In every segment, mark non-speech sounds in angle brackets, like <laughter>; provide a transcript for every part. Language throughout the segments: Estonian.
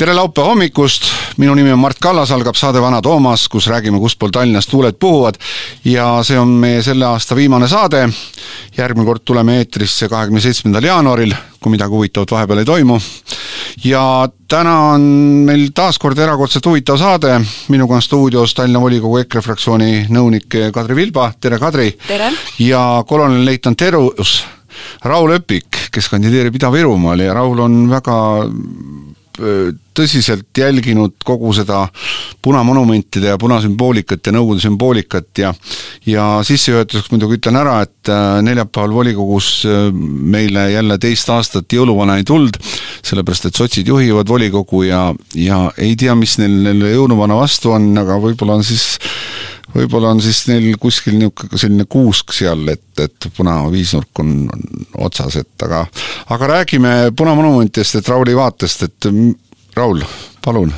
tere laupäeva hommikust, minu nimi on Mart Kallas, algab saade Vana Toomas, kus räägime, kustpool Tallinnast tuuled puhuvad ja see on meie selle aasta viimane saade. järgmine kord tuleme eetrisse kahekümne seitsmendal jaanuaril, kui midagi huvitavat vahepeal ei toimu. ja täna on meil taas kord erakordselt huvitav saade, minuga on stuudios Tallinna volikogu EKRE fraktsiooni nõunik Kadri Vilba, tere Kadri! tere! ja kolonel-leitnant Terus Raul Öpik, kes kandideerib Ida-Virumaal ja Raul on väga tõsiselt jälginud kogu seda punamonumentide ja punasümboolikat ja Nõukogude sümboolikat ja ja sissejuhatuseks muidugi ütlen ära, et äh, neljapäeval volikogus äh, meile jälle teist aastat jõuluvana ei tulnud, sellepärast et sotsid juhivad volikogu ja, ja ei tea, mis neil, neil jõuluvana vastu on, aga võib-olla on siis võib-olla on siis neil kuskil niisugune selline kuusk seal, et, et punaviisnurk on, on otsas, et aga aga räägime punamonumentidest, et Rauli vaatest, et Raul, palun.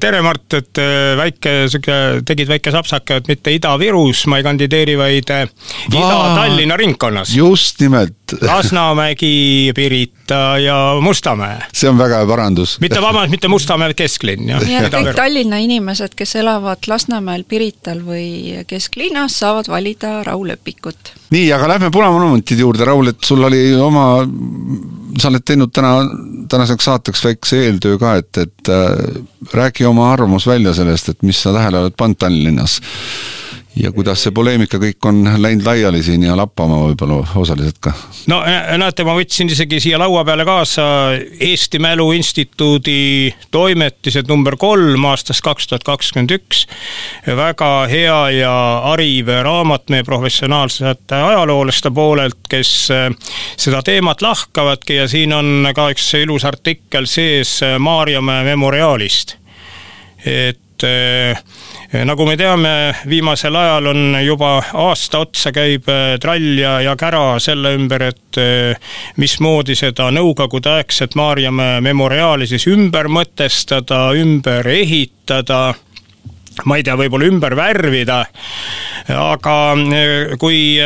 tere, Mart, et äh, väike sihuke, tegid väike sapsaka, et mitte Ida-Virus ma ei kandideeri, vaid äh, Ida-Tallinna ringkonnas. just nimelt. Lasnamägi, Pirita ja Mustamäe. see on väga hea parandus. mitte, vabandust, mitte Mustamäe, kesklinn, jah. nii et kõik Tallinna inimesed, kes elavad Lasnamäel, Pirital või kesklinnas, saavad valida Raul Lepikut. nii, aga lähme punamonumentide juurde, Raul, et sul oli oma sa oled teinud täna, tänaseks saateks väikse eeltöö ka, et, et äh, räägi oma arvamus välja sellest, et mis sa tähele oled pannud Tallinnas ja kuidas see poleemika kõik on läinud laiali siin ja lappama võib-olla osaliselt ka? no näete, ma võtsin isegi siia laua peale kaasa Eesti Mälu Instituudi toimetised number kolm aastast kaks tuhat kakskümmend üks. väga hea ja hariv raamat meie professionaalsete ajaloolaste poolelt, kes seda teemat lahkavadki ja siin on ka üks ilus artikkel sees Maarjamäe memoriaalist et äh, nagu me teame, viimasel ajal on juba aasta otsa käib äh, trall ja, ja kära selle ümber, et äh, mismoodi seda nõukogudeaegset Maarjamäe memoriaali siis ümber mõtestada, ümber ehitada ma ei tea, võib-olla ümber värvida, aga kui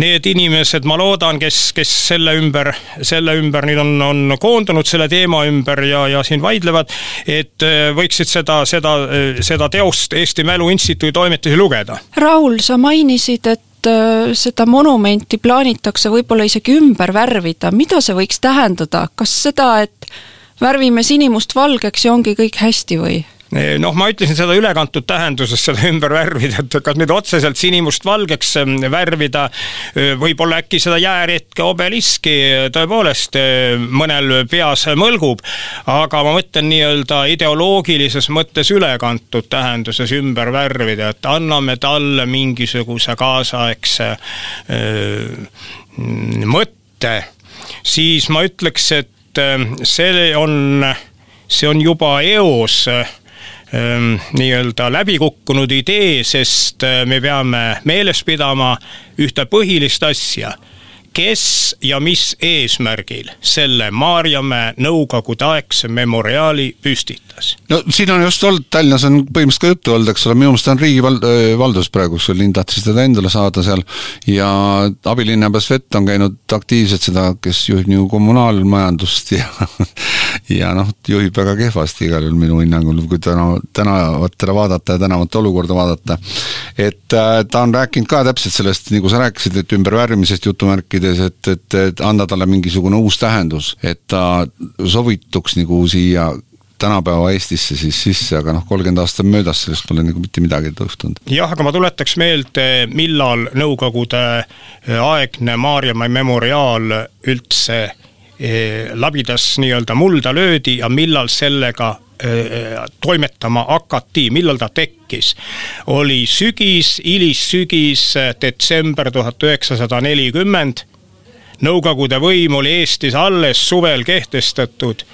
need inimesed, ma loodan, kes, kes selle ümber, selle ümber nüüd on, on koondunud selle teema ümber ja, ja siin vaidlevad, et äh, võiksid seda, seda, seda teost Eesti Mälu Instituudi toimetusi lugeda. Raul, sa mainisid, et äh, seda monumenti plaanitakse võib-olla isegi ümber värvida, mida see võiks tähendada, kas seda, et värvime sinimust valgeks ja ongi kõik hästi või? Noh, ma ütlesin seda ülekantud tähenduses, seda ümber värvida, et kas nüüd otseselt sinimustvalgeks värvida, äh, võib-olla äkki seda jääretke obeliski tõepoolest äh, mõnel peas mõlgub, aga ma mõtlen nii-öelda ideoloogilises mõttes ülekantud tähenduses ümber värvida, et anname talle mingisuguse kaasaegse mõtte, siis ma ütleks, et see on, see on juba eos nii-öelda läbikukkunud idee, sest äh, me peame meeles pidama ühte põhilist asja kes ja mis eesmärgil selle Maarjamäe nõukogudeaegse memoriaali püstitas? no siin on just olnud, Tallinnas on põhimõtteliselt ka juttu olnud, eks ole, minu meelest on riigivaldus praegu, kus linn tahtis teda endale saada seal ja abilinnapea Svet on käinud aktiivselt seda, kes juhib nagu kommunaalmajandust ja <laughs> ja noh, juhib väga kehvasti igal juhul minu hinnangul, kui täna, tänavatele vaadata ja tänavate olukorda vaadata. et äh, ta on rääkinud ka täpselt sellest, nagu sa rääkisid, et ümbervärvimisest jutumärkides rääkides, et, et, et anda talle mingisugune uus tähendus, et ta sobituks nagu siia tänapäeva Eestisse siis sisse, aga noh, kolmkümmend aastat möödas, sellest pole nagu mitte midagi juhtunud. jah, aga ma tuletaks meelde, millal Nõukogude aegne Maarjamäe memoriaal üldse eh, labidas nii-öelda mulda löödi ja millal sellega eh, toimetama hakati, millal ta tekkis, oli sügis, hilissügis, detsember tuhat üheksasada nelikümmend Nõukogude võim oli Eestis alles suvel kehtestatud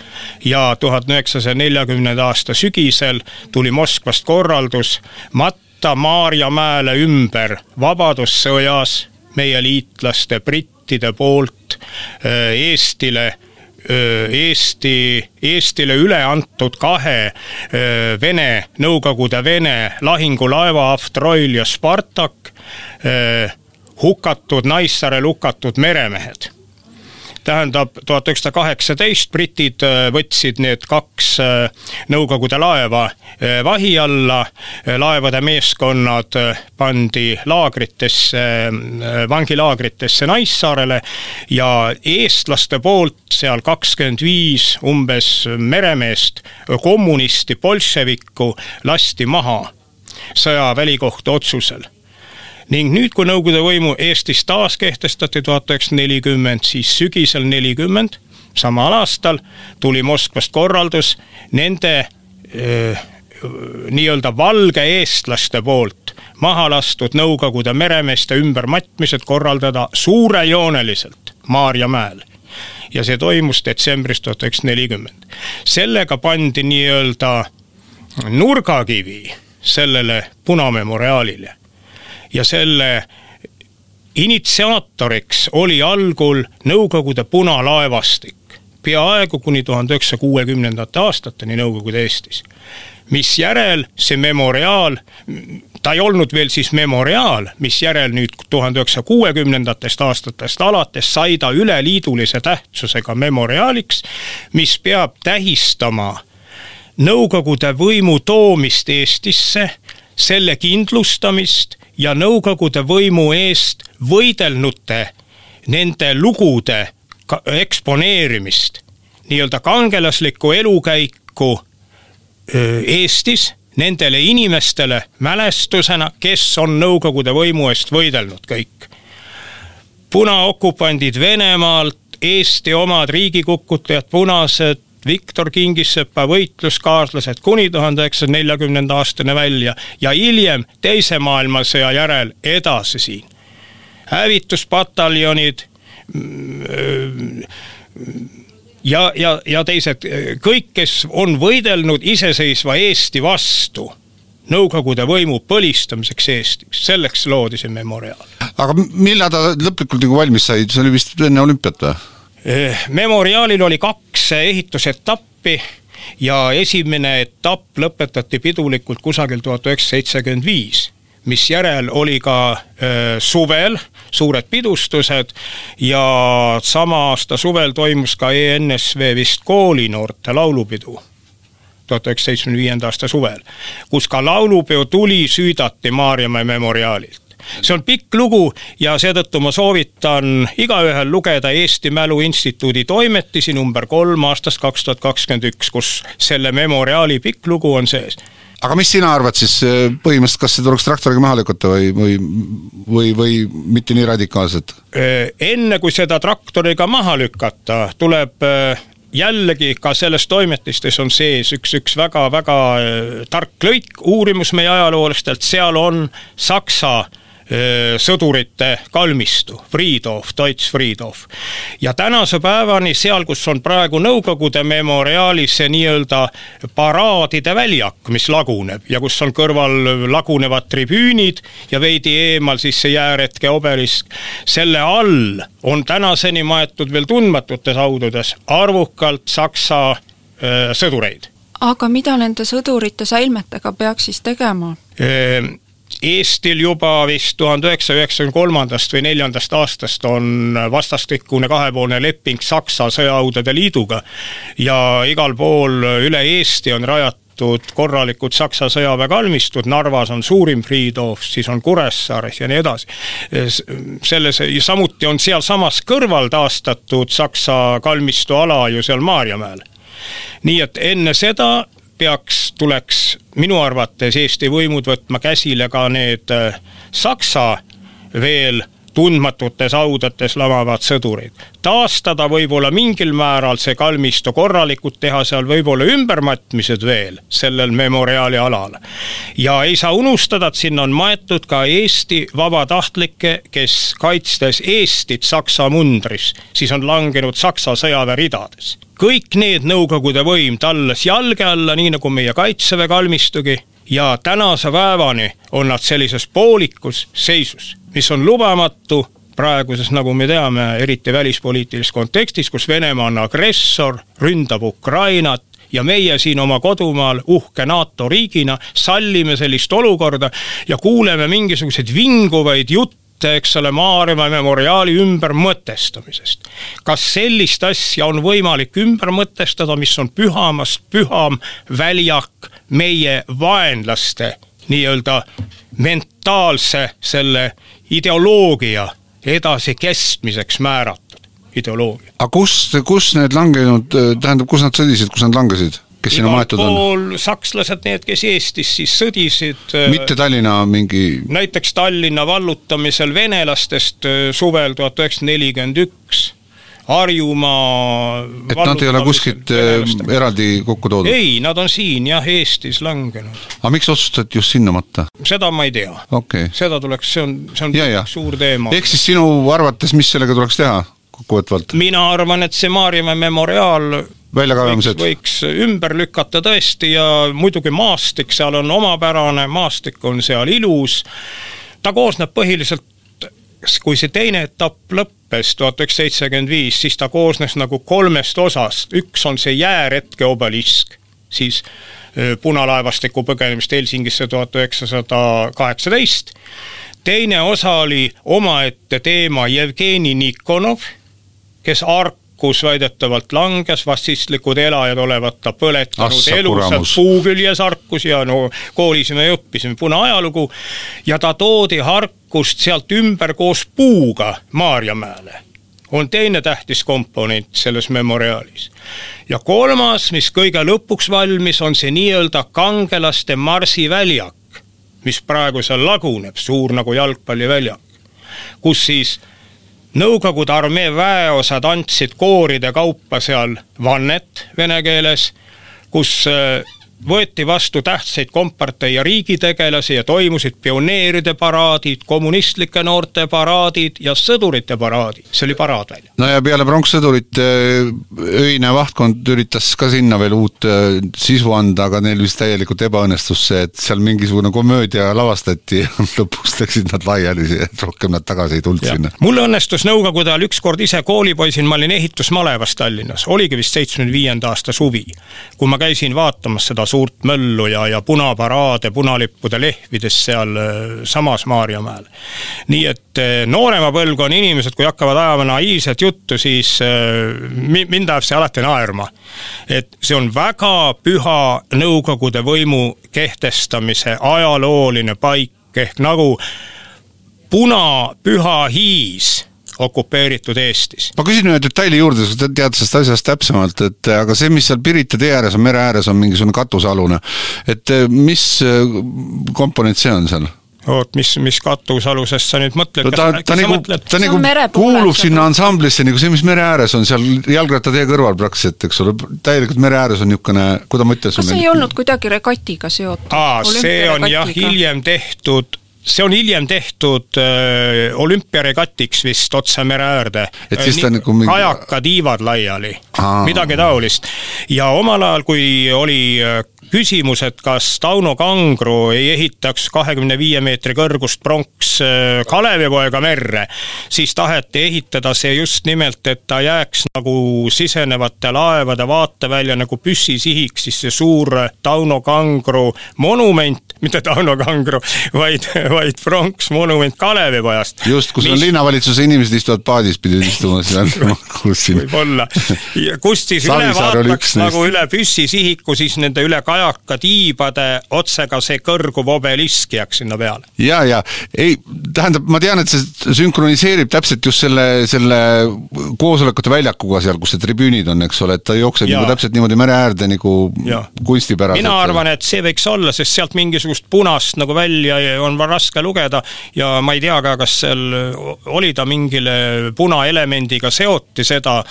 ja tuhat üheksasaja neljakümnenda aasta sügisel tuli Moskvast korraldus matta Maarjamäele ümber Vabadussõjas meie liitlaste, brittide poolt äh, Eestile äh, Eesti, Eestile üle antud kahe äh, Vene, Nõukogude Vene lahingulaeva Avtroil ja Spartak hukatud Naissaarel hukatud meremehed. tähendab, tuhat üheksasada kaheksateist britid võtsid need kaks Nõukogude laeva vahi alla, laevade meeskonnad pandi laagritesse, vangilaagritesse Naissaarele ja eestlaste poolt seal kakskümmend viis umbes meremeest, kommunisti, bolševikku lasti maha sõja välikohtu otsusel ning nüüd, kui Nõukogude võimu Eestis taaskehtestati tuhat üheksasada nelikümmend, siis sügisel nelikümmend, samal aastal tuli Moskvast korraldus nende nii-öelda valge eestlaste poolt maha lastud Nõukogude meremeeste ümbermatmised korraldada suurejooneliselt Maarjamäel ja see toimus detsembris tuhat üheksasada nelikümmend. sellega pandi nii-öelda nurgakivi sellele punamemoriaalile ja selle initsiaatoriks oli algul Nõukogude punalaevastik, peaaegu kuni tuhande üheksasaja kuuekümnendate aastateni Nõukogude Eestis. misjärel see memoriaal, ta ei olnud veel siis memoriaal, misjärel nüüd tuhande üheksasaja kuuekümnendatest aastatest alates sai ta üleliidulise tähtsusega memoriaaliks, mis peab tähistama Nõukogude võimu toomist Eestisse, selle kindlustamist ja Nõukogude võimu eest võidelnute nende lugude eksponeerimist, nii-öelda kangelaslikku elukäiku Eestis nendele inimestele mälestusena, kes on Nõukogude võimu eest võidelnud kõik. punaokupandid Venemaalt, Eesti omad riigikukutajad, punased, Viktor Kingissepa võitluskaaslased kuni tuhande üheksasaja neljakümnenda aastani välja ja hiljem Teise maailmasõja järel edasi siin. hävituspataljonid ja, ja, ja teised, kõik, kes on võidelnud iseseisva Eesti vastu Nõukogude võimu põlistamiseks Eestis, selleks loodi see memoriaal. aga millal ta lõplikult nagu valmis sai, see oli vist enne olümpiat või? Eh, memoriaalil oli kaks ehitusetappi ja esimene etapp lõpetati pidulikult kusagil tuhat üheksasada seitsekümmend viis misjärel oli ka öö, suvel suured pidustused ja sama aasta suvel toimus ka ENSV vist koolinoorte laulupidu tuhat üheksasada seitsmekümne viienda aasta suvel, kus ka laulupeo tuli süüdati Maarjamäe memoriaalilt see on pikk lugu ja seetõttu ma soovitan igaühel lugeda Eesti Mälu Instituudi toimetisi number kolm aastast kaks tuhat kakskümmend üks, kus selle memoriaali pikk lugu on sees aga mis sina arvad siis põhimõtteliselt, kas see tuleks traktoriga maha lükata või, või, või, või mitte nii radikaalselt? enne kui seda traktoriga maha lükata, tuleb jällegi ka selles toimetistes on sees üks, üks väga-väga tark lõik uurimus meie ajaloolastelt, seal on Saksa äh, sõdurite kalmistu, Friedhof, Deutsch Friedhof. ja tänase päevani seal, kus on praegu Nõukogude memoriaalis see nii-öelda paraadide väljak, mis laguneb ja kus on kõrval lagunevad tribüünid ja veidi eemal siis see jääretke obelisk, selle all on tänaseni maetud veel tundmatutes haududes arvukalt Saksa öö, sõdureid aga mida nende sõdurite säilmetega peaks siis tegema? Eestil juba vist tuhande üheksasaja üheksakümne kolmandast või neljandast aastast on vastastikune kahepoolne leping Saksa Sõjahaudade Liiduga ja igal pool üle Eesti on rajatud korralikud Saksa sõjaväekalmistud, Narvas on suurim Friedhof, siis on Kuressaares ja nii edasi. selles, samuti on sealsamas kõrval taastatud Saksa kalmistu ala ju seal Maarjamäel. nii et enne seda peaks, tuleks minu arvates Eesti võimud võtma käsile ka need äh, Saksa veel tundmatutes haudades lamavad sõdurid. taastada võib-olla mingil määral see kalmistu korralikult, teha seal võib-olla ümbermatmised veel sellel memoriaali alal. ja ei saa unustada, et sinna on maetud ka Eesti vabatahtlikke, kes kaitstes Eestit Saksa mundris, siis on langenud Saksa sõjaväe ridades kõik need Nõukogude võim tallas jalge alla, nii nagu meie kaitseväe kalmistugi ja tänase päevani on nad sellises poolikus seisus, mis on lubamatu praeguses, nagu me teame, eriti välispoliitilises kontekstis, kus Venemaa on agressor, ründab Ukrainat ja meie siin oma kodumaal uhke NATO riigina sallime sellist olukorda ja kuuleme mingisuguseid vinguvaid jutte mõtte, eks ole, Maarjamäe memoriaali ümbermõtestamisest. kas sellist asja on võimalik ümber mõtestada, mis on pühamast püham väljak meie vaenlaste nii-öelda mentaalse selle ideoloogia edasikestmiseks määratud ideoloogia. aga kus, kus need langenud, tähendab, kus nad sõdisid, kus nad langesid? Kes sinna maetud on? sakslased, need, kes Eestis siis sõdisid. Äh, mitte Tallinna mingi? näiteks Tallinna vallutamisel venelastest äh, suvel tuhat üheksasada nelikümmend üks. Harjumaa. et nad ei ole kuskilt äh, eraldi kokku toodud? ei, nad on siin jah, Eestis langenud. aga miks otsustati just sinna matta? seda ma ei tea okay.. seda tuleks, see on, see on ja, ja. suur teema. ehk siis sinu arvates, mis sellega tuleks teha kokkuvõtvalt? mina arvan, et see Maarjamäe memoriaal väljakaevamised. võiks ümber lükata tõesti ja muidugi maastik seal on omapärane, maastik on seal ilus. ta koosneb põhiliselt, kui see teine etapp lõppes, tuhat üheksasada seitsekümmend viis, siis ta koosnes nagu kolmest osast, üks on see jääretke obelisk, siis punalaevastiku põgenemist Helsingisse tuhat üheksasada kaheksateist. teine osa oli omaette teema Jevgeni Nikonov, kes ark kus väidetavalt langes, fašistlikud elajad olevat ta põletanud elusalt puu küljes Harkus ja no koolis me õppisime punaajalugu. ja ta toodi Harkust sealt ümber koos puuga Maarjamäele on teine tähtis komponent selles memoriaalis. ja kolmas, mis kõige lõpuks valmis, on see nii-öelda kangelaste marsiväljak, mis praegu seal laguneb, suur nagu jalgpalliväljak, kus siis Nõukogude armee väeosad andsid kooride kaupa seal vannet vene keeles, kus äh, võeti vastu tähtsaid kompartei ja riigitegelasi ja toimusid pioneeride paraadid, kommunistlike noorte paraadid ja sõdurite paraadid, see oli paraadvälja. no ja peale pronkssõdurite öine vahtkond üritas ka sinna veel uut äh, sisu anda, aga neil vist täielikult ebaõnnestus see, et seal mingisugune komöödia lavastati ja <laughs> lõpuks läksid nad laiali, rohkem nad tagasi ei tulnud sinna. mul õnnestus nõukogude ajal ükskord ise koolipoisina, ma olin ehitusmalevas Tallinnas, oligi vist seitsmekümne viienda aasta suvi, kui ma käisin vaatamas seda suurt möllu ja, ja punaparaade punalippude lehvides seal äh, samas Maarjamäel. nii et äh, noorema põlvkonna inimesed, kui hakkavad ajama naiivset juttu, siis äh, mind ajab see alati naerma. et see on väga püha Nõukogude võimu kehtestamise ajalooline paik, ehk nagu punapüha hiis okupeeritud Eestis. ma küsin ühe detaili juurde, sa tead sellest asjast täpsemalt, et aga see, mis seal Pirita tee ääres on, mere ääres on mingisugune katusealune, et eh, mis eh, komponent see on seal? oot, mis, mis katusalusest sa nüüd mõtled no,? ta, ta nagu, ta nagu kuulub sinna ansamblisse nagu see, mis mere ääres on seal jalgrattatee kõrval praktiliselt, eks ole, täielikult mere ääres on niisugune, kuidas ma ütlen kas see ei olnud kuidagi regatiga seotud? aa, see on jah hiljem tehtud see on hiljem tehtud äh, olümpiaregatiks vist otse mere äärde. et siis ta nagu mingi... kajakatiivad laiali, midagi taolist. ja omal ajal, kui oli äh, küsimus, et kas Tauno Kangro ei ehitaks kahekümne viie meetri kõrgust pronks äh, Kalevipoega merre, siis taheti ehitada see just nimelt, et ta jääks nagu sisenevate laevade vaatevälja nagu püssisihiks, siis see suur Tauno Kangro monument, mitte Tauno Kangro, vaid, vaid pronksmonument Kalevipojast. just, kus mis... on linnavalitsuse inimesed istuvad paadis, pidid istuma seal, <laughs> kuulsin. võib-olla, kust siis üle vaataks nagu üle püssisihiku, siis nende üle kajaka tiibade otse ka see kõrguv obelisk jääks sinna peale. ja, ja ei, tähendab, ma tean, et see sünkroniseerib täpselt just selle, selle koosolekute väljakuga seal, kus need tribüünid on, eks ole, et ta jookseb ja. nagu täpselt niimoodi mere äärde nagu kunstipäraselt. mina arvan, et see võiks olla, sest sealt mingisugust punast nagu välja on raske lugeda ja ma ei tea ka, kas seal oli ta mingile punaelemendiga seoti seda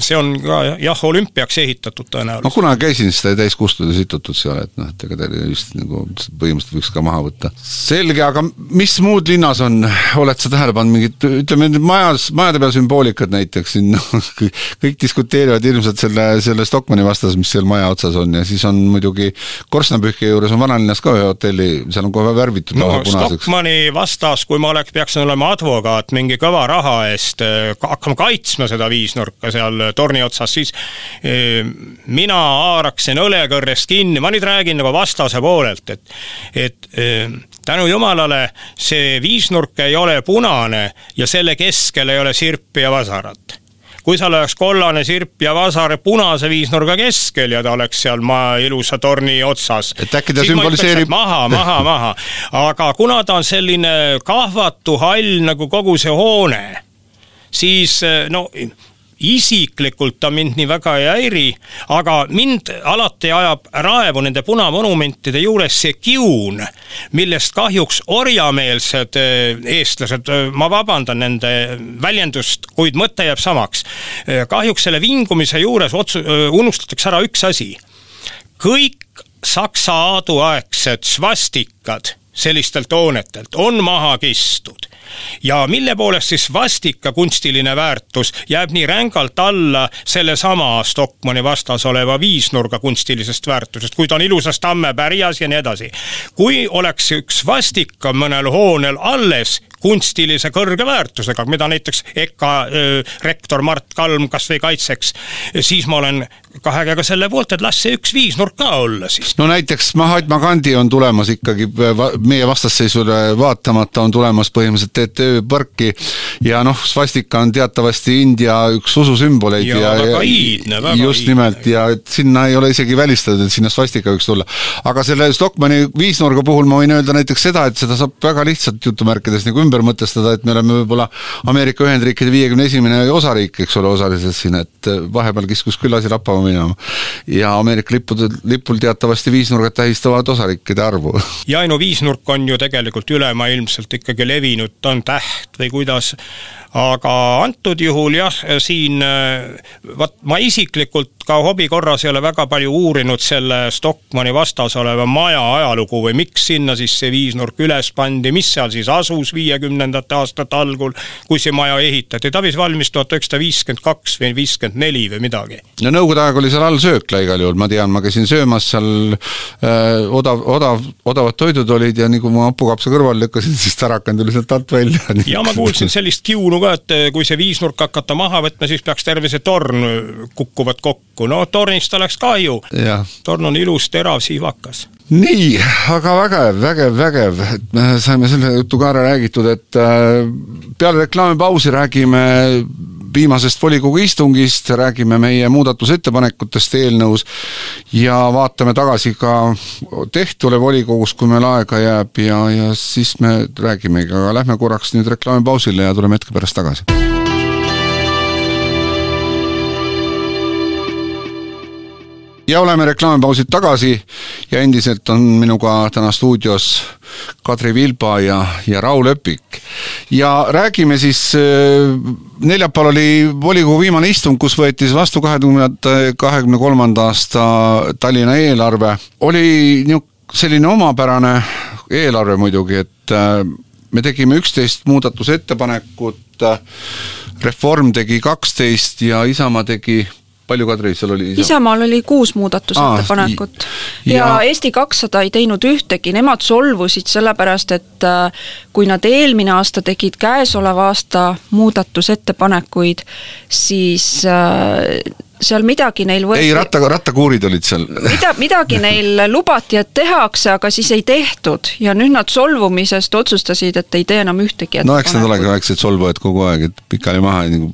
see on ka jah, olümpiaks ehitatud tõenäoliselt. ma kunagi käisin seda täiskustude situtud seal, et noh, et ega ta vist nagu põhimõtteliselt võiks ka maha võtta. selge, aga mis muud linnas on, oled sa tähele pannud mingit, ütleme nüüd majas, majade peal sümboolikat näiteks siin noh, kõik diskuteerivad hirmsalt selle, selle Stockmanni vastas, mis seal maja otsas on ja siis on muidugi korstnapühkija juures on vanalinnas ka ühe hotelli, seal on kohe värvitud no, Stockmanni vastas, kui ma oleks, peaksin olema advokaat mingi kõva raha eest, hakkama kaitsma seda viisnurka seal torni otsas, siis eh, mina haaraksin õlekõrrest kinni, ma nüüd räägin nagu vastase poolelt, et, et eh, tänu jumalale see viisnurk ei ole punane ja selle keskel ei ole sirpi ja vasarat kui seal oleks kollane sirp ja vasar punase viisnurga keskel ja ta oleks seal maa ilusa torni otsas. et äkki ta sümboliseerib. maha, maha, maha, aga kuna ta on selline kahvatu hall nagu kogu see hoone, siis no isiklikult ta mind nii väga ei häiri, aga mind alati ajab raevu nende punamonumentide juures see kiun, millest kahjuks orjameelsed eh, eestlased, eh, ma vabandan nende väljendust, kuid mõte jääb samaks. Eh, kahjuks selle vingumise juures otsu-, unustatakse ära üks asi. kõik Saksa aaduaegsed svastikad sellistelt hoonetelt on maha kistud ja mille poolest siis vastika kunstiline väärtus jääb nii rängalt alla sellesama Stockmanni vastas oleva viisnurga kunstilisest väärtusest, kui ta on ilusas tammepärjas ja nii edasi. kui oleks üks vastika mõnel hoonel alles kunstilise kõrge väärtusega, mida näiteks EKA rektor Mart Kalm kas või kaitseks, siis ma olen kahe käega selle poolt, et las see üks viisnurk ka olla siis. no näiteks Mahatma Gandhi on tulemas ikkagi meie vastasseisule vaatamata on tulemas põhimõtteliselt TTÜ parki ja noh, svastika on teatavasti India üks ususümboleid ja, ja väga iidne, väga just iidne. nimelt ja et sinna ei ole isegi välistatud, et sinna svastika võiks tulla. aga selle Stockmanni viisnurga puhul ma võin öelda näiteks seda, et seda saab väga lihtsalt jutumärkides nagu ümber mõtestada, et me oleme võib-olla Ameerika Ühendriikide viiekümne esimene osariik, eks ole, osaliselt siin, et vahepeal kiskus küll asi lappama minema. ja Ameerika lippude, lipul teatavasti viisnurgad tähistavad osariikide arvu. <laughs> ja no viisnurk on ju tegelikult ülemaailmselt ikkagi levinud, ta on täht või kuidas aga antud juhul jah, siin vaat ma isiklikult ka hobi korras ei ole väga palju uurinud selle Stockmanni vastas oleva maja ajalugu või miks sinna siis see viisnurk üles pandi, mis seal siis asus viiekümnendate aastate algul, kui see maja ehitati, ta vist valmis tuhat üheksasada viiskümmend kaks või viiskümmend neli või midagi. no nõukogude aeg oli seal all söökla igal juhul, ma tean, ma käisin söömas seal äh, odav, odav, odavad toidud olid ja nii kui ma hapukapsa kõrvale lükkasin, siis tarakan tuli sealt alt välja. ja ma kuulsin sellist kiunu ka, et eh, kui see viisnurk hakata maha võtma, siis peaks terve see torn kukuvad kokku, no tornist oleks kahju. torn on ilus, terav, siivakas. Nii, aga vägev, vägev, vägev, et me saime selle jutu ka ära räägitud, et äh, peale reklaamipausi räägime viimasest volikogu istungist, räägime meie muudatusettepanekutest eelnõus ja vaatame tagasi ka tehtule volikogus, kui meil aega jääb ja, ja siis me räägimegi, aga lähme korraks nüüd reklaamipausile ja tuleme hetke pärast tagasi ja oleme reklaamipausilt tagasi ja endiselt on minuga täna stuudios Kadri Vilba ja, ja Raul Öpik. ja räägime siis, äh, neljapäeval oli volikogu viimane istung, kus võeti siis vastu kahe tuhande kahekümne kolmanda aasta Tallinna eelarve. oli selline omapärane eelarve muidugi, et äh, me tegime üksteist muudatusettepanekut, äh, Reform tegi kaksteist ja Isamaa tegi palju, Kadri, seal oli? Isamaal oli kuus muudatusettepanekut ah, ja, ja Eesti kakssada ei teinud ühtegi, nemad solvusid sellepärast, et äh, kui nad eelmine aasta tegid käesoleva aasta muudatusettepanekuid, siis äh, seal midagi neil võeti ei, ratta, rattakuurid olid seal. mida, midagi <laughs> neil lubati, et tehakse, aga siis ei tehtud ja nüüd nad solvumisest otsustasid, et ei tee enam ühtegi no eks nad olegi väiksed solvujad kogu aeg, et pikali maha nagu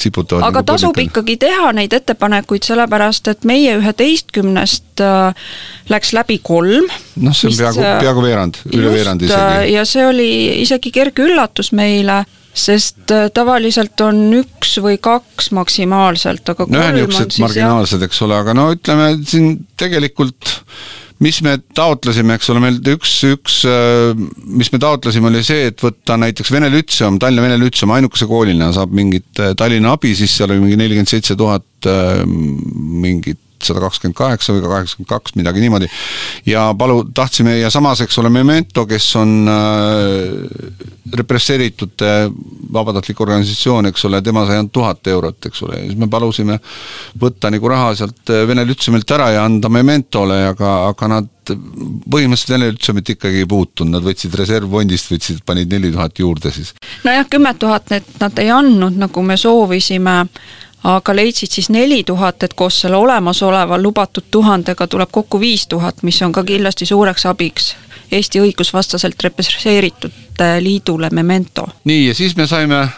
siputavad. aga nagu tasub poliitika. ikkagi teha neid ettepanekuid, sellepärast et meie üheteistkümnest äh, läks läbi kolm. noh, see on peaaegu, äh, peaaegu veerand, üle veerandi isegi. Äh, ja see oli isegi kerge üllatus meile sest tavaliselt on üks või kaks maksimaalselt, aga no niisugused marginaalsed, eks ole, aga no ütleme siin tegelikult mis me taotlesime, eks ole, meil üks, üks, äh, mis me taotlesime, oli see, et võtta näiteks Vene Lütseum, Tallinna Vene Lütseum ainukese koolina saab mingit äh, Tallinna abi, siis seal oli mingi nelikümmend seitse tuhat äh, mingit sada kakskümmend kaheksa või ka kaheksakümmend kaks, midagi niimoodi. ja palu-, tahtsime ja samas, eks ole, Memento, kes on äh, represseeritute vabatahtlik organisatsioon, eks ole, tema sai ainult tuhat eurot, eks ole, ja siis me palusime võtta nagu raha sealt Vene Lütseumilt ära ja anda Mementole, aga, aga nad põhimõtteliselt Vene Lütseumit ikkagi ei puutunud, nad võtsid reservfondist, võtsid, panid neli tuhat juurde siis. nojah, kümme tuhat need nad ei andnud, nagu me soovisime aga leidsid siis neli tuhat, et koos selle olemasoleva lubatud tuhandega tuleb kokku viis tuhat, mis on ka kindlasti suureks abiks Eesti õigusvastaselt represseeritute liidule Memento. nii, ja siis me saime,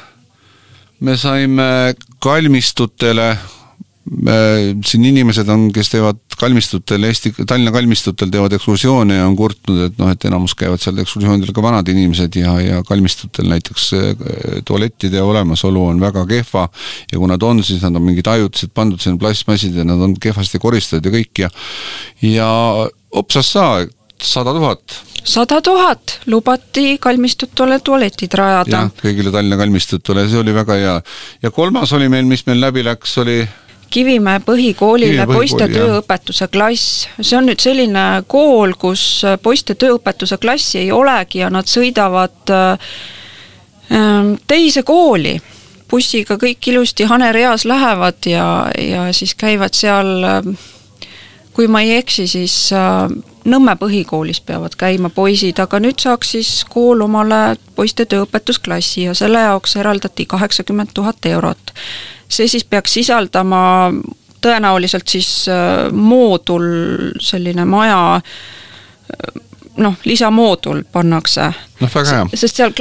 me saime kalmistutele siin inimesed on, kes teevad kalmistutel, Eesti, Tallinna kalmistutel teevad ekskursioone ja on kurtnud, et noh, et enamus käivad seal ekskursioonidel ka vanad inimesed ja, ja kalmistutel näiteks tualettide olemasolu on väga kehva ja kui nad on, siis nad on mingid ajutised pandud sinna plastmassid ja nad on kehvasti koristatud ja kõik ja ja Opsas sa, sada tuhat sada tuhat lubati kalmistutele tualetid rajada. jah, kõigile Tallinna kalmistutele, see oli väga hea. ja kolmas oli meil, mis meil läbi läks, oli Kivimäe põhikoolile Kivimäe poiste põhikooli, tööõpetuse klass, see on nüüd selline kool, kus poiste tööõpetuse klassi ei olegi ja nad sõidavad äh, teise kooli. bussiga kõik ilusti hanereas lähevad ja, ja siis käivad seal, kui ma ei eksi, siis äh, Nõmme põhikoolis peavad käima poisid, aga nüüd saaks siis kool omale poiste tööõpetusklassi ja selle jaoks eraldati kaheksakümmend tuhat eurot see siis peaks sisaldama tõenäoliselt siis äh, moodul, selline maja äh, noh, lisamoodul pannakse. noh, väga hea. sest seal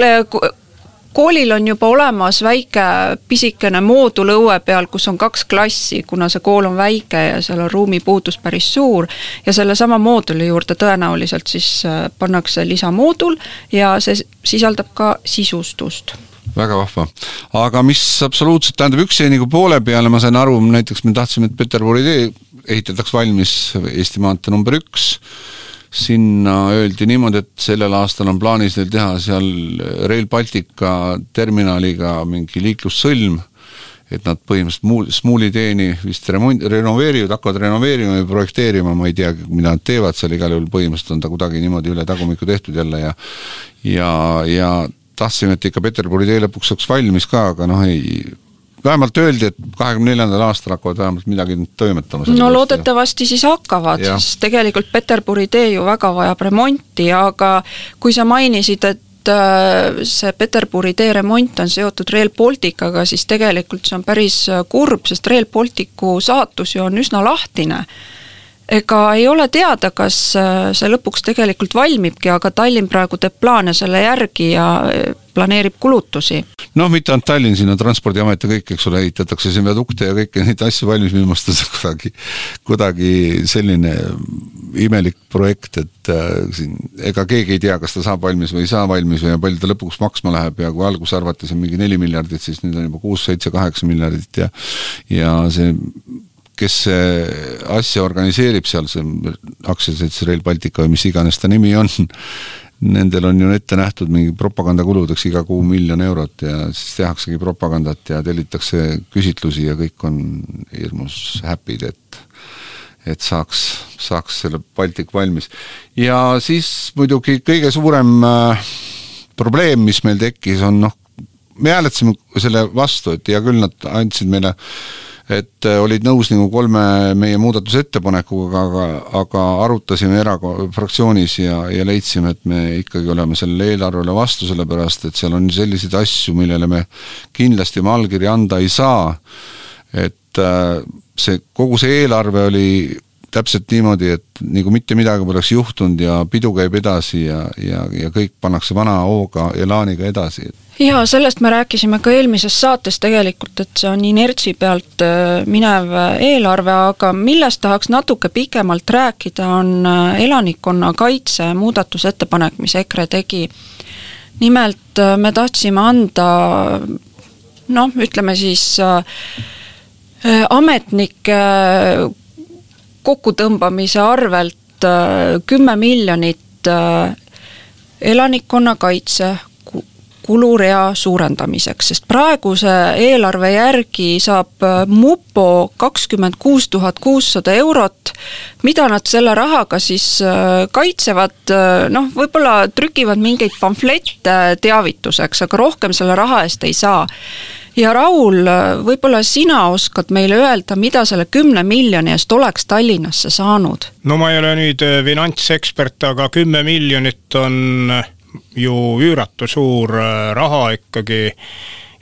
koolil on juba olemas väike pisikene moodul õue peal, kus on kaks klassi, kuna see kool on väike ja seal on ruumipuudus päris suur. ja sellesama mooduli juurde tõenäoliselt siis äh, pannakse lisamoodul ja see sisaldab ka sisustust väga vahva. aga mis absoluutselt, tähendab, üks jäi nagu poole peale, ma sain aru, näiteks me tahtsime, et Peterburi tee ehitataks valmis Eesti maantee number üks, sinna öeldi niimoodi, et sellel aastal on plaanis neil teha seal Rail Baltica terminaliga mingi liiklussõlm, et nad põhimõtteliselt muu, Smuuli teeni vist remont-, renoveerivad, hakkavad renoveerima ja projekteerima, ma ei tea, mida nad teevad seal, igal juhul põhimõtteliselt on ta kuidagi niimoodi üle tagumikku tehtud jälle ja ja, ja tahtsime, et ikka Peterburi tee lõpuks saaks valmis ka, aga noh, ei, vähemalt öeldi, et kahekümne neljandal aastal hakkavad vähemalt midagi toimetama. no loodetavasti siis hakkavad, sest tegelikult Peterburi tee ju väga vajab remonti, aga kui sa mainisid, et äh, see Peterburi tee remont on seotud Rail Balticaga, siis tegelikult see on päris kurb, sest Rail Balticu saatus ju on üsna lahtine ega ei ole teada, kas äh, see lõpuks tegelikult valmibki, aga Tallinn praegu teeb plaane selle järgi ja äh, planeerib kulutusi. noh, mitte ainult Tallinn, siin on Transpordiamet ja kõik, eks ole, ehitatakse siin viadukte ja kõiki neid asju valmis, minu meelest on see kuidagi, kuidagi selline imelik projekt, et äh, siin ega keegi ei tea, kas ta saab valmis või ei saa valmis või palju ta lõpuks maksma läheb ja kui alguses arvati siin mingi neli miljardit, siis nüüd on juba kuus, seitse, kaheksa miljardit ja ja see kes asja organiseerib seal, see aktsiaselts Rail Baltica või mis iganes ta nimi on, nendel on ju ette nähtud mingi propagandakuludeks iga kuu miljon eurot ja siis tehaksegi propagandat ja tellitakse küsitlusi ja kõik on hirmus happy'd, et et saaks, saaks selle Baltic valmis. ja siis muidugi kõige suurem äh, probleem, mis meil tekkis, on noh, me hääletasime selle vastu, et hea küll, nad andsid meile äh, et äh, olid nõus nagu kolme meie muudatusettepanekuga, aga, aga arutasime erako-, fraktsioonis ja, ja leidsime, et me ikkagi oleme sellele eelarvele vastu, sellepärast et seal on selliseid asju, millele me kindlasti oma allkirja anda ei saa, et äh, see, kogu see eelarve oli täpselt niimoodi, et nagu mitte midagi poleks juhtunud ja pidu käib edasi ja, ja, ja kõik pannakse vana hooga, elaaniga edasi jaa, sellest me rääkisime ka eelmises saates tegelikult, et see on inertsi pealt äh, minev äh, eelarve, aga millest tahaks natuke pikemalt rääkida, on äh, elanikkonnakaitse muudatusettepanek, mis EKRE tegi. nimelt me tahtsime anda noh, ütleme siis ametnike kokkutõmbamise arvelt kümme miljonit elanikkonnakaitse kulurea suurendamiseks, sest praeguse eelarve järgi saab äh, mupo kakskümmend kuus tuhat kuussada eurot, mida nad selle rahaga siis äh, kaitsevad, äh, noh, võib-olla trükivad mingeid pamflette teavituseks, aga rohkem selle raha eest ei saa ja Raul, võib-olla sina oskad meile öelda, mida selle kümne miljoni eest oleks Tallinnasse saanud? no ma ei ole nüüd finantsekspert, aga kümme miljonit on ju üüratu suur äh, raha ikkagi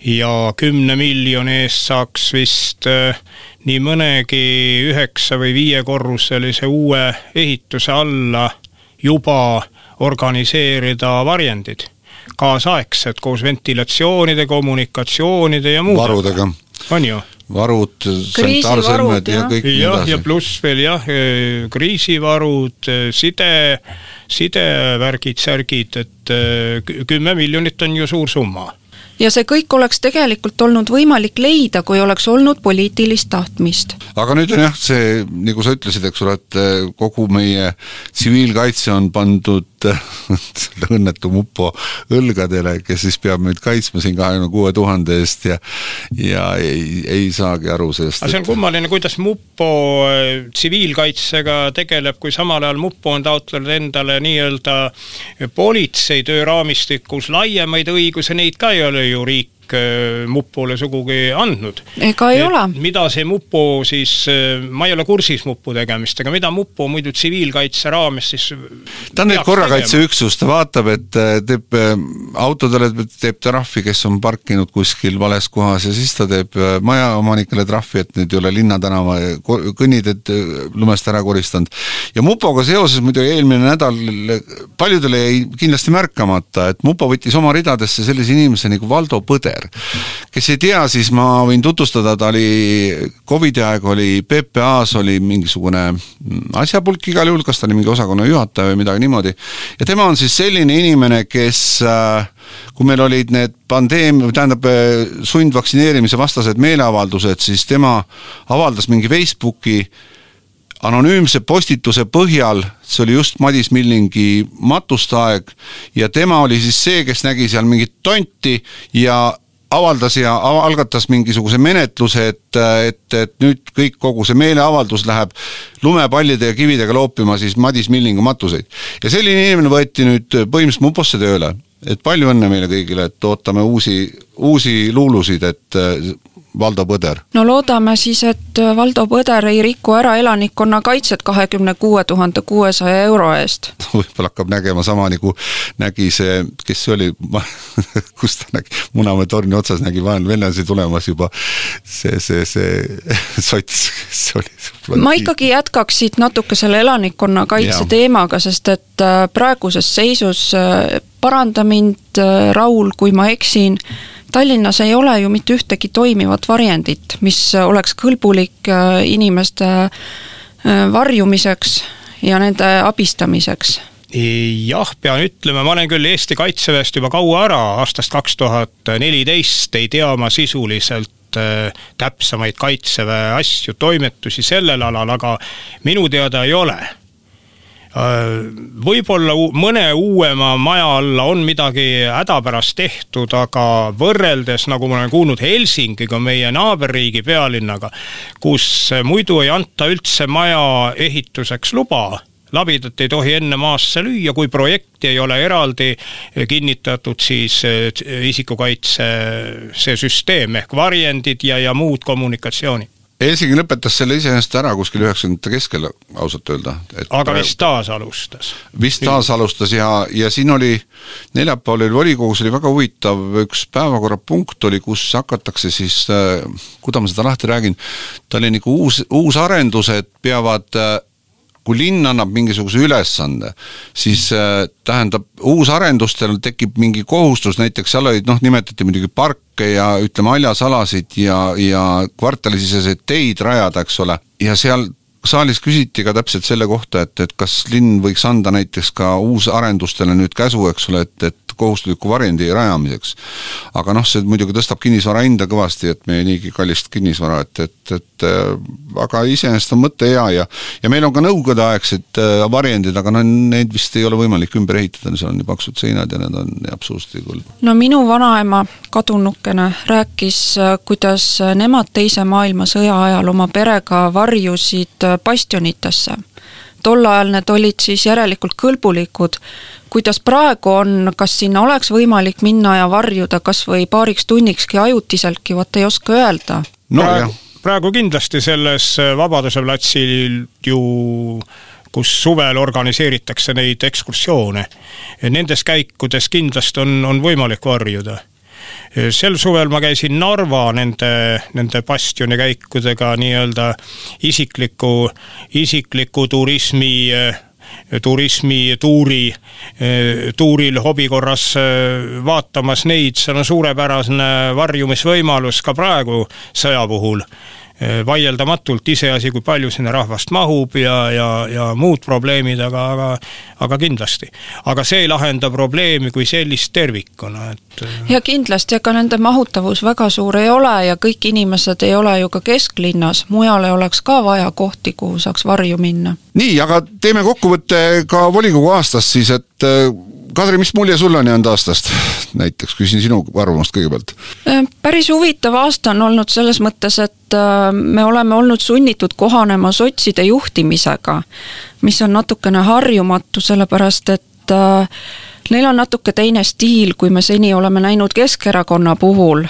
ja kümne miljoni eest saaks vist äh, nii mõnegi üheksa või viiekorruselise uue ehituse alla juba organiseerida varjendid, kaasaegsed koos ventilatsioonide, kommunikatsioonide ja muuga. varudega. on ju varud, sanitaarsõlmed ja kõik nii jah, edasi. ja pluss veel jah, kriisivarud, side, sidevärgid, särgid, et kü- kümme miljonit on ju suur summa ja see kõik oleks tegelikult olnud võimalik leida, kui oleks olnud poliitilist tahtmist. aga nüüd on jah, see, nagu sa ütlesid, eks ole, et eh, kogu meie tsiviilkaitse on pandud selle õnnetu mupo õlgadele, kes siis peab meid kaitsma siin kahekümne kuue tuhande eest ja ja ei, ei saagi aru sellest. aga see on kummaline, kuidas mupo äh, tsiviilkaitsega tegeleb, kui samal ajal mupo on taotlenud endale nii-öelda politsei tööraamistikus laiemaid õigusi, neid ka ei ole ju riik mupule sugugi andnud. ega ei ole. mida see mupo siis, äh, ma ei ole kursis mupu tegemistega, mida mupo muidu tsiviilkaitse raames siis ta on nüüd korrakaitseüksus, ta vaatab, et äh, teeb autodele teeb trahvi, kes on parkinud kuskil vales kohas ja siis ta teeb majaomanikele trahvi, et nüüd ei ole linnatänava kõnniteed lumest ära koristanud. ja mupoga seoses muidu eelmine nädal paljudele jäi kindlasti märkamata, et mupo võttis oma ridadesse sellise inimese nagu Valdo Põder, kes ei tea, siis ma võin tutvustada, ta oli Covidi aeg oli PPA-s oli mingisugune asjapulk igal juhul, kas ta oli mingi osakonna juhataja või midagi niimoodi, ja tema on siis selline inimene, kes äh, kui meil olid need pandeemia, tähendab sundvaktsineerimise vastased meeleavaldused, siis tema avaldas mingi Facebooki anonüümse postituse põhjal, see oli just Madis Millingi matustaeg ja tema oli siis see, kes nägi seal mingit tonti ja avaldas ja algatas mingisuguse menetluse, et, et, et nüüd kõik, kogu see meeleavaldus läheb lumepallide ja kividega loopima siis Madis Millingu matuseid. ja selline inimene võeti nüüd põhimõtteliselt muposse tööle. et palju õnne meile kõigile, et ootame uusi, uusi luulusid, et Valdo Põder? no loodame siis, et Valdo Põder ei riku ära elanikkonnakaitset kahekümne kuue tuhande kuuesaja euro eest. <laughs> võib-olla hakkab nägema sama nagu nägi see, kes see oli <laughs> kus ta nägi, Munamäe torni otsas nägi vaenlasi tulemas juba see, see, see <laughs> sots, kes see oli? ma ikkagi jätkaks siit natuke selle elanikkonnakaitse teemaga, sest et äh, praeguses seisus, äh, paranda mind, äh, Raul, kui ma eksin, Tallinnas ei ole ju mitte ühtegi toimivat varjendit, mis oleks kõlbulik inimeste varjumiseks ja nende abistamiseks. Jah, pean ütlema, ma olen küll Eesti Kaitseväest juba kaua ära, aastast kaks tuhat neliteist ei tea ma sisuliselt täpsemaid Kaitseväe asju, toimetusi sellel alal, aga minu teada ei ole võib-olla mõne uuema maja alla on midagi hädapärast tehtud, aga võrreldes, nagu ma olen kuulnud, Helsingiga, meie naaberriigi pealinnaga, kus muidu ei anta üldse maja ehituseks luba labidat ei tohi enne maasse lüüa, kui projekti ei ole eraldi kinnitatud, siis isikukaitse see süsteem ehk varjendid ja, ja muud kommunikatsioonid Helsingi lõpetas selle iseenesest ära kuskil üheksakümnendate keskel, ausalt öelda. aga praegu, vist taas alustas? vist taas alustas ja, ja siin oli, neljapäeval oli volikogus oli väga huvitav üks päevakorrapunkt oli, kus hakatakse siis, kuidas ma seda lahti räägin, ta oli nagu uus, uusarendused peavad kui linn annab mingisuguse ülesande, siis äh, tähendab, uusarendustel tekib mingi kohustus, näiteks seal olid noh, nimetati muidugi parke ja ütleme, haljasalasid ja, ja kvartalisiseseid teid rajada, eks ole, ja seal saalis küsiti ka täpselt selle kohta, et, et kas linn võiks anda näiteks ka uusarendustele nüüd käsu, eks ole, et, et kohustusliku varjendi rajamiseks. aga noh, see muidugi tõstab kinnisvara hinda kõvasti, et meie niigi kallist kinnisvara, et, et, et aga iseenesest on mõte hea ja ja meil on ka nõukogudeaegsed äh, varjendid, aga noh, neid vist ei ole võimalik ümber ehitada, seal on nii paksud seinad ja need on absoluutselt ei kõlba. no minu vanaema, kadunukene, rääkis, äh, kuidas nemad Teise maailmasõja ajal oma perega varjusid äh, bastionitesse tol ajal need olid siis järelikult kõlbulikud kuidas praegu on, kas sinna oleks võimalik minna ja varjuda kas või paariks tunnikski ajutiseltki, vot ei oska öelda no,. praegu, praegu kindlasti selles Vabaduse platsil ju kus suvel organiseeritakse neid ekskursioone. Nendes käikudes kindlasti on, on võimalik varjuda sel suvel ma käisin Narva nende, nende bastionikäikudega nii-öelda isikliku, isikliku turismi turismituuri, tuuril hobi korras vaatamas neid, seal on suurepärane varjumisvõimalus ka praegu sõja puhul vaieldamatult iseasi, kui palju sinna rahvast mahub ja, ja, ja muud probleemid, aga, aga aga kindlasti. aga see ei lahenda probleemi kui sellist tervikuna, et eh, ja kindlasti, ega nende mahutavus väga suur ei ole ja kõik inimesed ei ole ju ka kesklinnas, mujale oleks ka vaja kohti, kuhu saaks varju minna. nii, aga teeme kokkuvõtte ka volikogu aastast siis, et eh, Kadri, mis mulje sul on jäänud aastast? näiteks küsin sinu arvamust kõigepealt. Äh, päris huvitav aasta on olnud selles mõttes, et äh, me oleme olnud sunnitud kohanema sotside juhtimisega, mis on natukene harjumatu, sellepärast et äh, neil on natuke teine stiil, kui me seni oleme näinud Keskerakonna puhul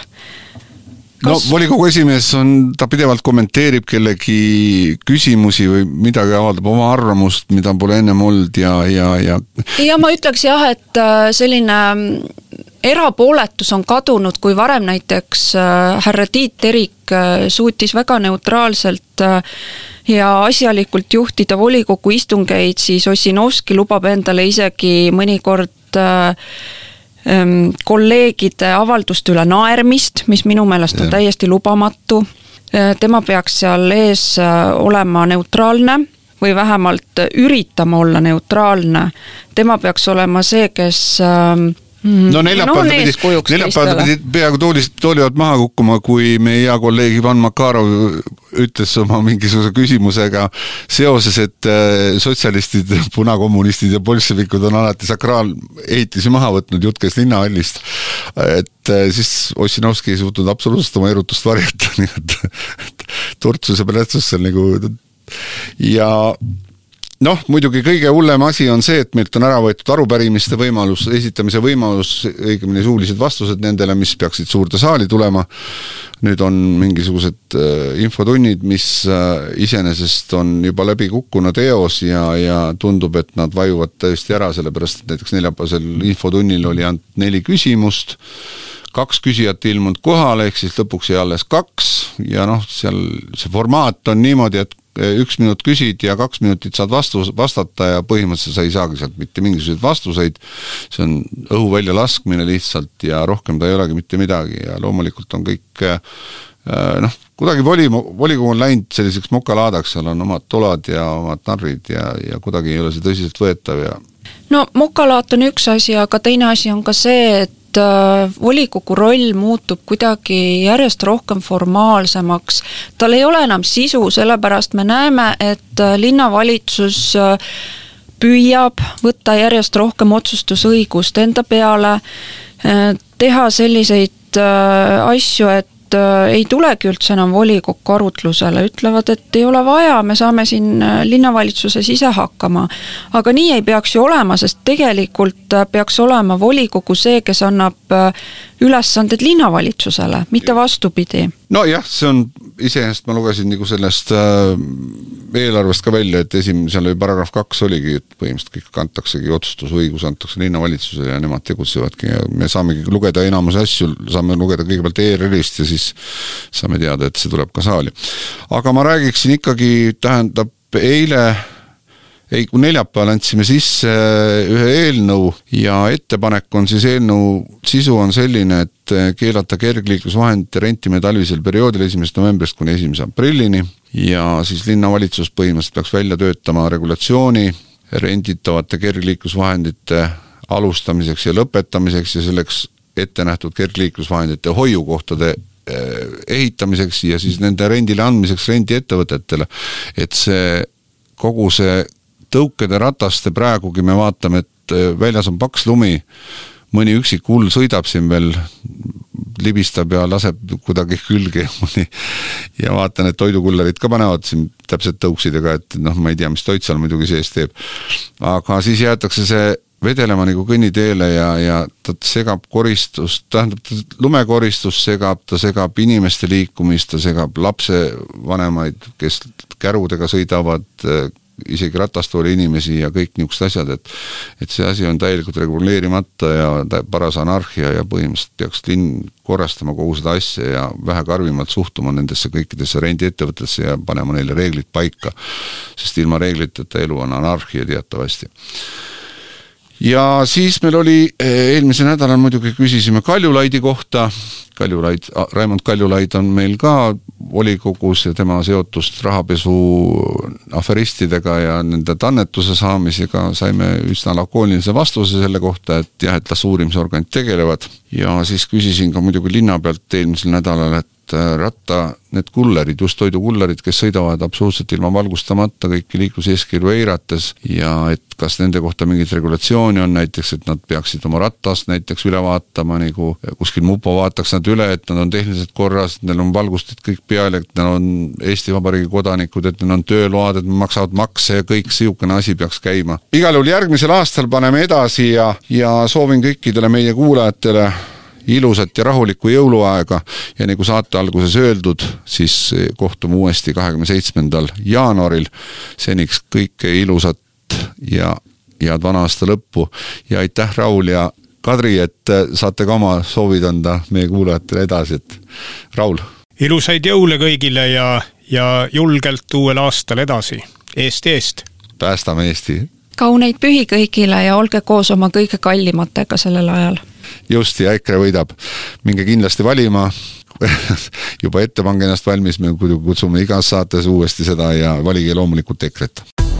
no volikogu esimees on, ta pidevalt kommenteerib kellegi küsimusi või midagi, avaldab oma arvamust, mida pole ennem olnud ja, ja, ja. ja ma ütleks jah, et äh, selline mm, erapooletus on kadunud, kui varem näiteks äh, härra Tiit Terik äh, suutis väga neutraalselt ja asjalikult juhtida volikogu istungeid, siis Ossinovski lubab endale isegi mõnikord äh, kolleegide avalduste üle naermist, mis minu meelest on ja. täiesti lubamatu. Tema peaks seal ees äh, olema neutraalne või vähemalt üritama olla neutraalne. tema peaks olema see, kes. No neljapäeval no, pidi, neljapäeval pidi peaaegu toolist, tooli alt maha kukkuma, kui meie hea kolleeg Ivan Makarov ütles oma mingisuguse küsimusega seoses, et äh, sotsialistid, punakommunistid ja bolševikud on alati sakraalehitisi maha võtnud, jutt käis linnahallist. et äh, siis Ossinovski ei suutnud absoluutselt oma erutust varjata, <laughs> nii et turtsus ja plätsus seal nagu ja noh, muidugi kõige hullem asi on see, et meilt on ära võetud arupärimiste võimalus, esitamise võimalus, õigemini suulised vastused nendele, mis peaksid suurde saali tulema. nüüd on mingisugused äh, infotunnid, mis äh, iseenesest on juba läbi kukkunud eos ja, ja tundub, et nad vajuvad täiesti ära, sellepärast et näiteks neljapäevasel infotunnil oli ainult neli küsimust kaks küsijat ilmunud kohale, ehk siis lõpuks jäi alles kaks ja noh, seal see formaat on niimoodi, et üks minut küsid ja kaks minutit saad vastus, vastata ja põhimõtteliselt sa ei saagi sealt mitte mingisuguseid vastuseid, see on õhu väljalaskmine lihtsalt ja rohkem ta ei olegi mitte midagi ja loomulikult on kõik eh, noh, kuidagi voli, volikogu on läinud selliseks mokalaadaks, seal on omad tolad ja omad narrid ja, ja kuidagi ei ole see tõsiseltvõetav ja no mokalaat on üks asi, aga teine asi on ka see, et et äh, volikogu roll muutub kuidagi järjest rohkem formaalsemaks. tal ei ole enam sisu, sellepärast me näeme, et äh, linnavalitsus äh, püüab võtta järjest rohkem otsustusõigust enda peale, teha selliseid asju, et ei tulegi üldse enam volikokku arutlusele, ütlevad, et ei ole vaja, me saame siin äh, linnavalitsuses ise hakkama. aga nii ei peaks ju olema, sest tegelikult äh, peaks olema volikogu see, kes annab ülesanded linnavalitsusele, mitte vastupidi. nojah, see on iseenesest ma lugesin nagu sellest äh, eelarvest ka välja, et esim-, seal oli paragrahv kaks oligi, et põhimõtteliselt kõik antaksegi, otsustusõigus antakse linnavalitsusele ja nemad tegutsevadki ja me saamegi lugeda enamus asju, saame lugeda kõigepealt ERR-ist ja siis saame teada, et see tuleb ka saali. aga ma räägiksin ikkagi, tähendab, eile ei, kui neljapäeval andsime sisse äh, ühe eelnõu ja ettepanek on siis eelnõu sisu on selline, et äh, keelata kergliiklusvahendite rentimine talvisel perioodil esimesest novembrist kuni esimese aprillini ja siis linnavalitsus põhimõtteliselt peaks välja töötama regulatsiooni renditavate kergliiklusvahendite alustamiseks ja lõpetamiseks ja selleks ette nähtud kergliiklusvahendite hoiukohtade äh, ehitamiseks ja siis nende rendile andmiseks rendiettevõtetele, et see kogu see tõukede rataste praegugi me vaatame, et äh, väljas on paks lumi, mõni üksik hull sõidab siin veel, libistab ja laseb kuidagi külge <laughs> mõni ja vaatan, et toidukullerid ka panevad siin täpselt tõuksidega, et noh, ma ei tea, mis toit seal muidugi sees teeb. aga siis jäetakse see vedelema nagu kõnniteele ja, ja ta segab koristust, tähendab, lumekoristus segab, ta segab inimeste liikumist, ta segab lapsevanemaid, kes kärudega sõidavad, isegi ratastooli inimesi ja kõik niisugused asjad, et et see asi on täielikult reguleerimata ja paras anarhia ja põhimõtteliselt peaks linn korrastama kogu seda asja ja vähe karmimalt suhtuma nendesse kõikidesse rendiettevõtetesse ja panema neile reeglid paika. sest ilma reegliteta elu on anarhia teatavasti ja siis meil oli, eh, eelmisel nädalal muidugi küsisime Kaljulaidi kohta, Kaljulaid, Raimond Kaljulaid on meil ka volikogus ja tema seotust rahapesu aferistidega ja nende annetuse saamisega saime üsna lakoonilise vastuse selle kohta, et jah, et las uurimisorganid tegelevad. ja siis küsisin ka muidugi linna pealt eelmisel nädalal, et et äh, ratta, need kullerid, just toidukullerid, kes sõidavad absoluutselt ilma valgustamata kõiki liikluseeskirju eirates ja et kas nende kohta mingit regulatsiooni on, näiteks et nad peaksid oma ratast näiteks üle vaatama, nagu kuskil mupo vaataks nad üle, et nad on tehniliselt korras, neil on valgustid kõik peal, et nad on Eesti Vabariigi kodanikud, et neil on tööload, et maksavad makse ja kõik niisugune asi peaks käima. igal juhul järgmisel aastal paneme edasi ja, ja soovin kõikidele meie kuulajatele ilusat ja rahulikku jõuluaega ja nagu saate alguses öeldud, siis kohtume uuesti kahekümne seitsmendal jaanuaril. seniks kõike ilusat ja head vana aasta lõppu ja aitäh, Raul ja Kadri, et saate ka oma soovid anda meie kuulajatele edasi, et Raul. ilusaid jõule kõigile ja, ja julgelt uuel aastal edasi, Eesti eest! päästame Eesti! kauneid pühi kõigile ja olge koos oma kõige kallimatega sellel ajal just, ja EKRE võidab. minge kindlasti valima <laughs> juba ette pange ennast valmis, me kutsume igas saates uuesti seda ja valige loomulikult EKRE-t